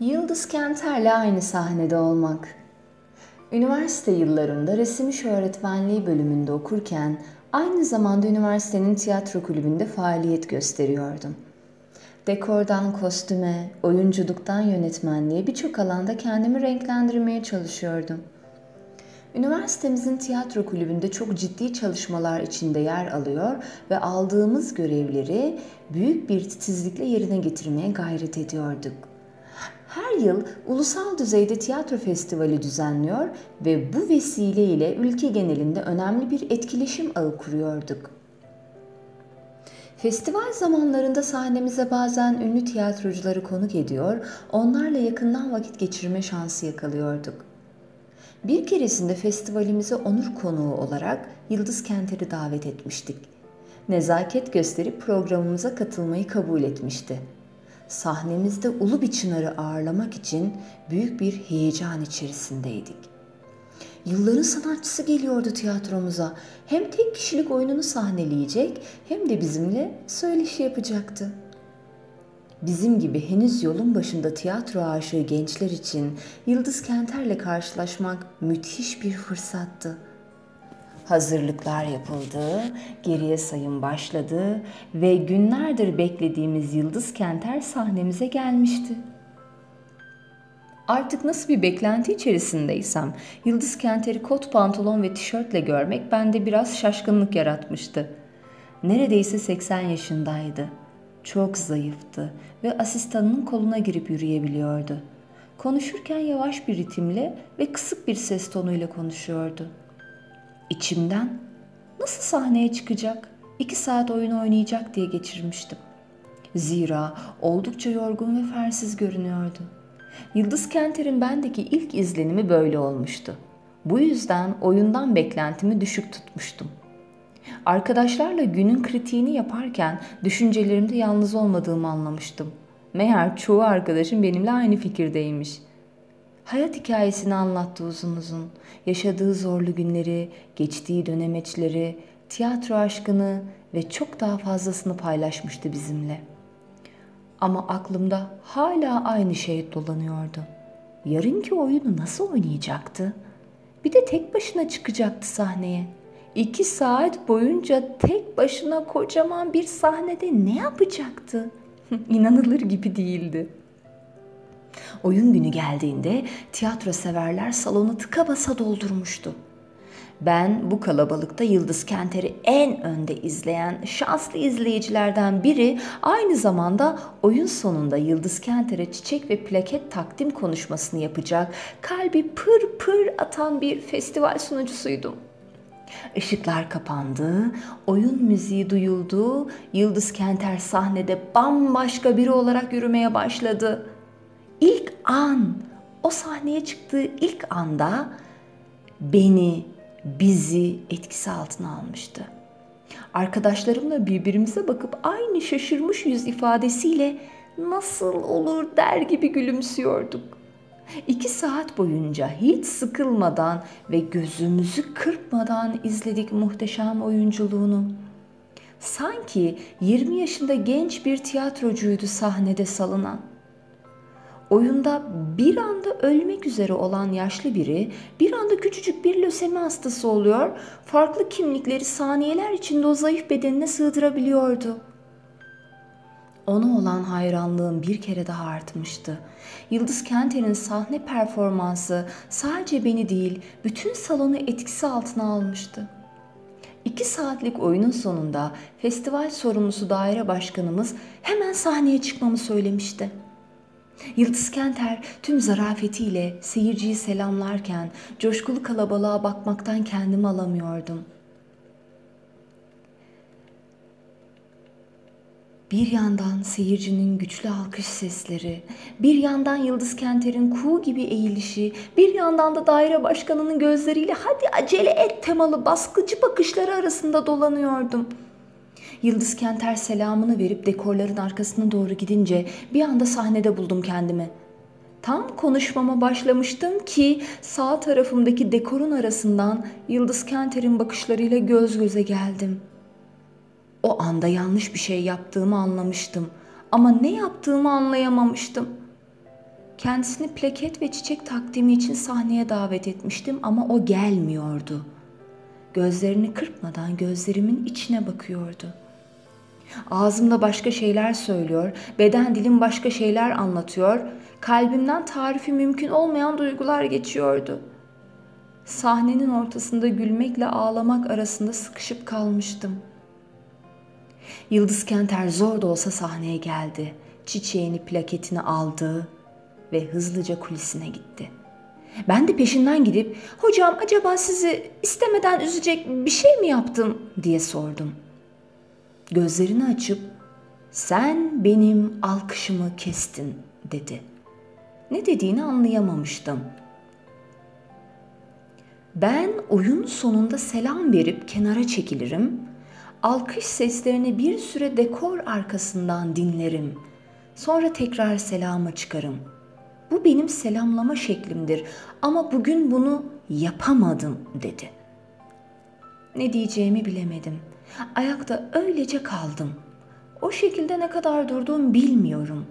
Yıldız Kenter'le aynı sahnede olmak. Üniversite yıllarımda resim iş öğretmenliği bölümünde okurken aynı zamanda üniversitenin tiyatro kulübünde faaliyet gösteriyordum. Dekordan kostüme, oyunculuktan yönetmenliğe birçok alanda kendimi renklendirmeye çalışıyordum. Üniversitemizin tiyatro kulübünde çok ciddi çalışmalar içinde yer alıyor ve aldığımız görevleri büyük bir titizlikle yerine getirmeye gayret ediyorduk. Her yıl ulusal düzeyde tiyatro festivali düzenliyor ve bu vesileyle ülke genelinde önemli bir etkileşim ağı kuruyorduk. Festival zamanlarında sahnemize bazen ünlü tiyatrocuları konuk ediyor, onlarla yakından vakit geçirme şansı yakalıyorduk. Bir keresinde festivalimize onur konuğu olarak Yıldız Kenter'i davet etmiştik. Nezaket gösterip programımıza katılmayı kabul etmişti. Sahnemizde ulu bir çınarı ağırlamak için büyük bir heyecan içerisindeydik. Yılların sanatçısı geliyordu tiyatromuza. Hem tek kişilik oyununu sahneleyecek hem de bizimle söyleşi yapacaktı. Bizim gibi henüz yolun başında tiyatro aşığı gençler için Yıldız Kenter'le karşılaşmak müthiş bir fırsattı. Hazırlıklar yapıldı, geriye sayım başladı ve günlerdir beklediğimiz Yıldız Kenter sahnemize gelmişti. Artık nasıl bir beklenti içerisindeysem Yıldız Kenter'i kot pantolon ve tişörtle görmek bende biraz şaşkınlık yaratmıştı. Neredeyse 80 yaşındaydı. Çok zayıftı ve asistanının koluna girip yürüyebiliyordu. Konuşurken yavaş bir ritimle ve kısık bir ses tonuyla konuşuyordu. İçimden nasıl sahneye çıkacak, iki saat oyun oynayacak diye geçirmiştim. Zira oldukça yorgun ve fersiz görünüyordu. Yıldız Kenter'in bendeki ilk izlenimi böyle olmuştu. Bu yüzden oyundan beklentimi düşük tutmuştum. Arkadaşlarla günün kritiğini yaparken düşüncelerimde yalnız olmadığımı anlamıştım. Meğer çoğu arkadaşım benimle aynı fikirdeymiş. Hayat hikayesini anlattı uzun uzun. Yaşadığı zorlu günleri, geçtiği dönemeçleri, tiyatro aşkını ve çok daha fazlasını paylaşmıştı bizimle. Ama aklımda hala aynı şey dolanıyordu. Yarınki oyunu nasıl oynayacaktı? Bir de tek başına çıkacaktı sahneye. İki saat boyunca tek başına kocaman bir sahnede ne yapacaktı? İnanılır gibi değildi. Oyun günü geldiğinde tiyatro severler salonu tıka basa doldurmuştu. Ben bu kalabalıkta Yıldız Kenter'i en önde izleyen şanslı izleyicilerden biri aynı zamanda oyun sonunda Yıldız Kenter'e çiçek ve plaket takdim konuşmasını yapacak kalbi pır pır atan bir festival sunucusuydum. Işıklar kapandı, oyun müziği duyuldu, Yıldız Kenter sahnede bambaşka biri olarak yürümeye başladı. İlk an, o sahneye çıktığı ilk anda beni, bizi etkisi altına almıştı. Arkadaşlarımla birbirimize bakıp aynı şaşırmış yüz ifadesiyle nasıl olur der gibi gülümsüyorduk. İki saat boyunca hiç sıkılmadan ve gözümüzü kırpmadan izledik muhteşem oyunculuğunu. Sanki 20 yaşında genç bir tiyatrocuydu sahnede salınan. Oyunda bir anda ölmek üzere olan yaşlı biri bir anda küçücük bir lösemi hastası oluyor, farklı kimlikleri saniyeler içinde o zayıf bedenine sığdırabiliyordu. Ona olan hayranlığım bir kere daha artmıştı. Yıldız Kenter'in sahne performansı sadece beni değil, bütün salonu etkisi altına almıştı. İki saatlik oyunun sonunda festival sorumlusu daire başkanımız hemen sahneye çıkmamı söylemişti. Yıldız Kenter tüm zarafetiyle seyirciyi selamlarken coşkulu kalabalığa bakmaktan kendimi alamıyordum. Bir yandan seyircinin güçlü alkış sesleri, bir yandan Yıldız Kenter'in kuğu gibi eğilişi, bir yandan da daire başkanının gözleriyle hadi acele et temalı baskıcı bakışları arasında dolanıyordum.'' Yıldız Kenter selamını verip dekorların arkasına doğru gidince bir anda sahnede buldum kendimi. Tam konuşmama başlamıştım ki sağ tarafımdaki dekorun arasından Yıldız Kenter'in bakışlarıyla göz göze geldim. O anda yanlış bir şey yaptığımı anlamıştım ama ne yaptığımı anlayamamıştım. Kendisini plaket ve çiçek takdimi için sahneye davet etmiştim ama o gelmiyordu. Gözlerini kırpmadan gözlerimin içine bakıyordu. Ağzımda başka şeyler söylüyor, beden dilim başka şeyler anlatıyor, kalbimden tarifi mümkün olmayan duygular geçiyordu. Sahnenin ortasında gülmekle ağlamak arasında sıkışıp kalmıştım. Yıldız Kenter zor da olsa sahneye geldi. Çiçeğini, plaketini aldı ve hızlıca kulisine gitti. Ben de peşinden gidip hocam acaba sizi istemeden üzecek bir şey mi yaptım diye sordum. Gözlerini açıp sen benim alkışımı kestin dedi. Ne dediğini anlayamamıştım. Ben oyun sonunda selam verip kenara çekilirim. Alkış seslerini bir süre dekor arkasından dinlerim. Sonra tekrar selama çıkarım.'' Bu benim selamlama şeklimdir ama bugün bunu yapamadım dedi. Ne diyeceğimi bilemedim. Ayakta öylece kaldım. O şekilde ne kadar durduğum bilmiyorum.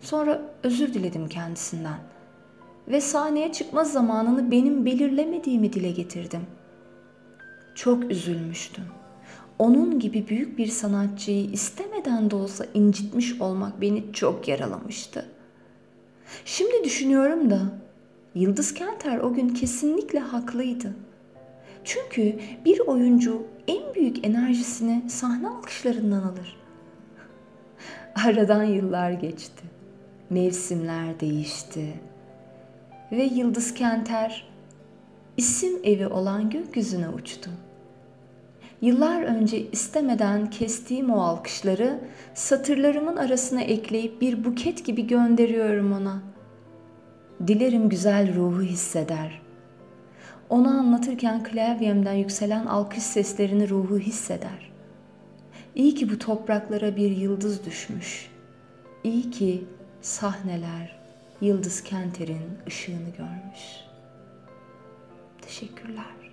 Sonra özür diledim kendisinden ve sahneye çıkma zamanını benim belirlemediğimi dile getirdim. Çok üzülmüştüm. Onun gibi büyük bir sanatçıyı istemeden de olsa incitmiş olmak beni çok yaralamıştı. Şimdi düşünüyorum da Yıldız Kenter o gün kesinlikle haklıydı. Çünkü bir oyuncu en büyük enerjisini sahne alkışlarından alır. Aradan yıllar geçti. Mevsimler değişti. Ve Yıldız Kenter isim evi olan gökyüzüne uçtu. Yıllar önce istemeden kestiğim o alkışları satırlarımın arasına ekleyip bir buket gibi gönderiyorum ona. Dilerim güzel ruhu hisseder. Ona anlatırken klavyemden yükselen alkış seslerini ruhu hisseder. İyi ki bu topraklara bir yıldız düşmüş. İyi ki sahneler Yıldız Kenter'in ışığını görmüş. Teşekkürler.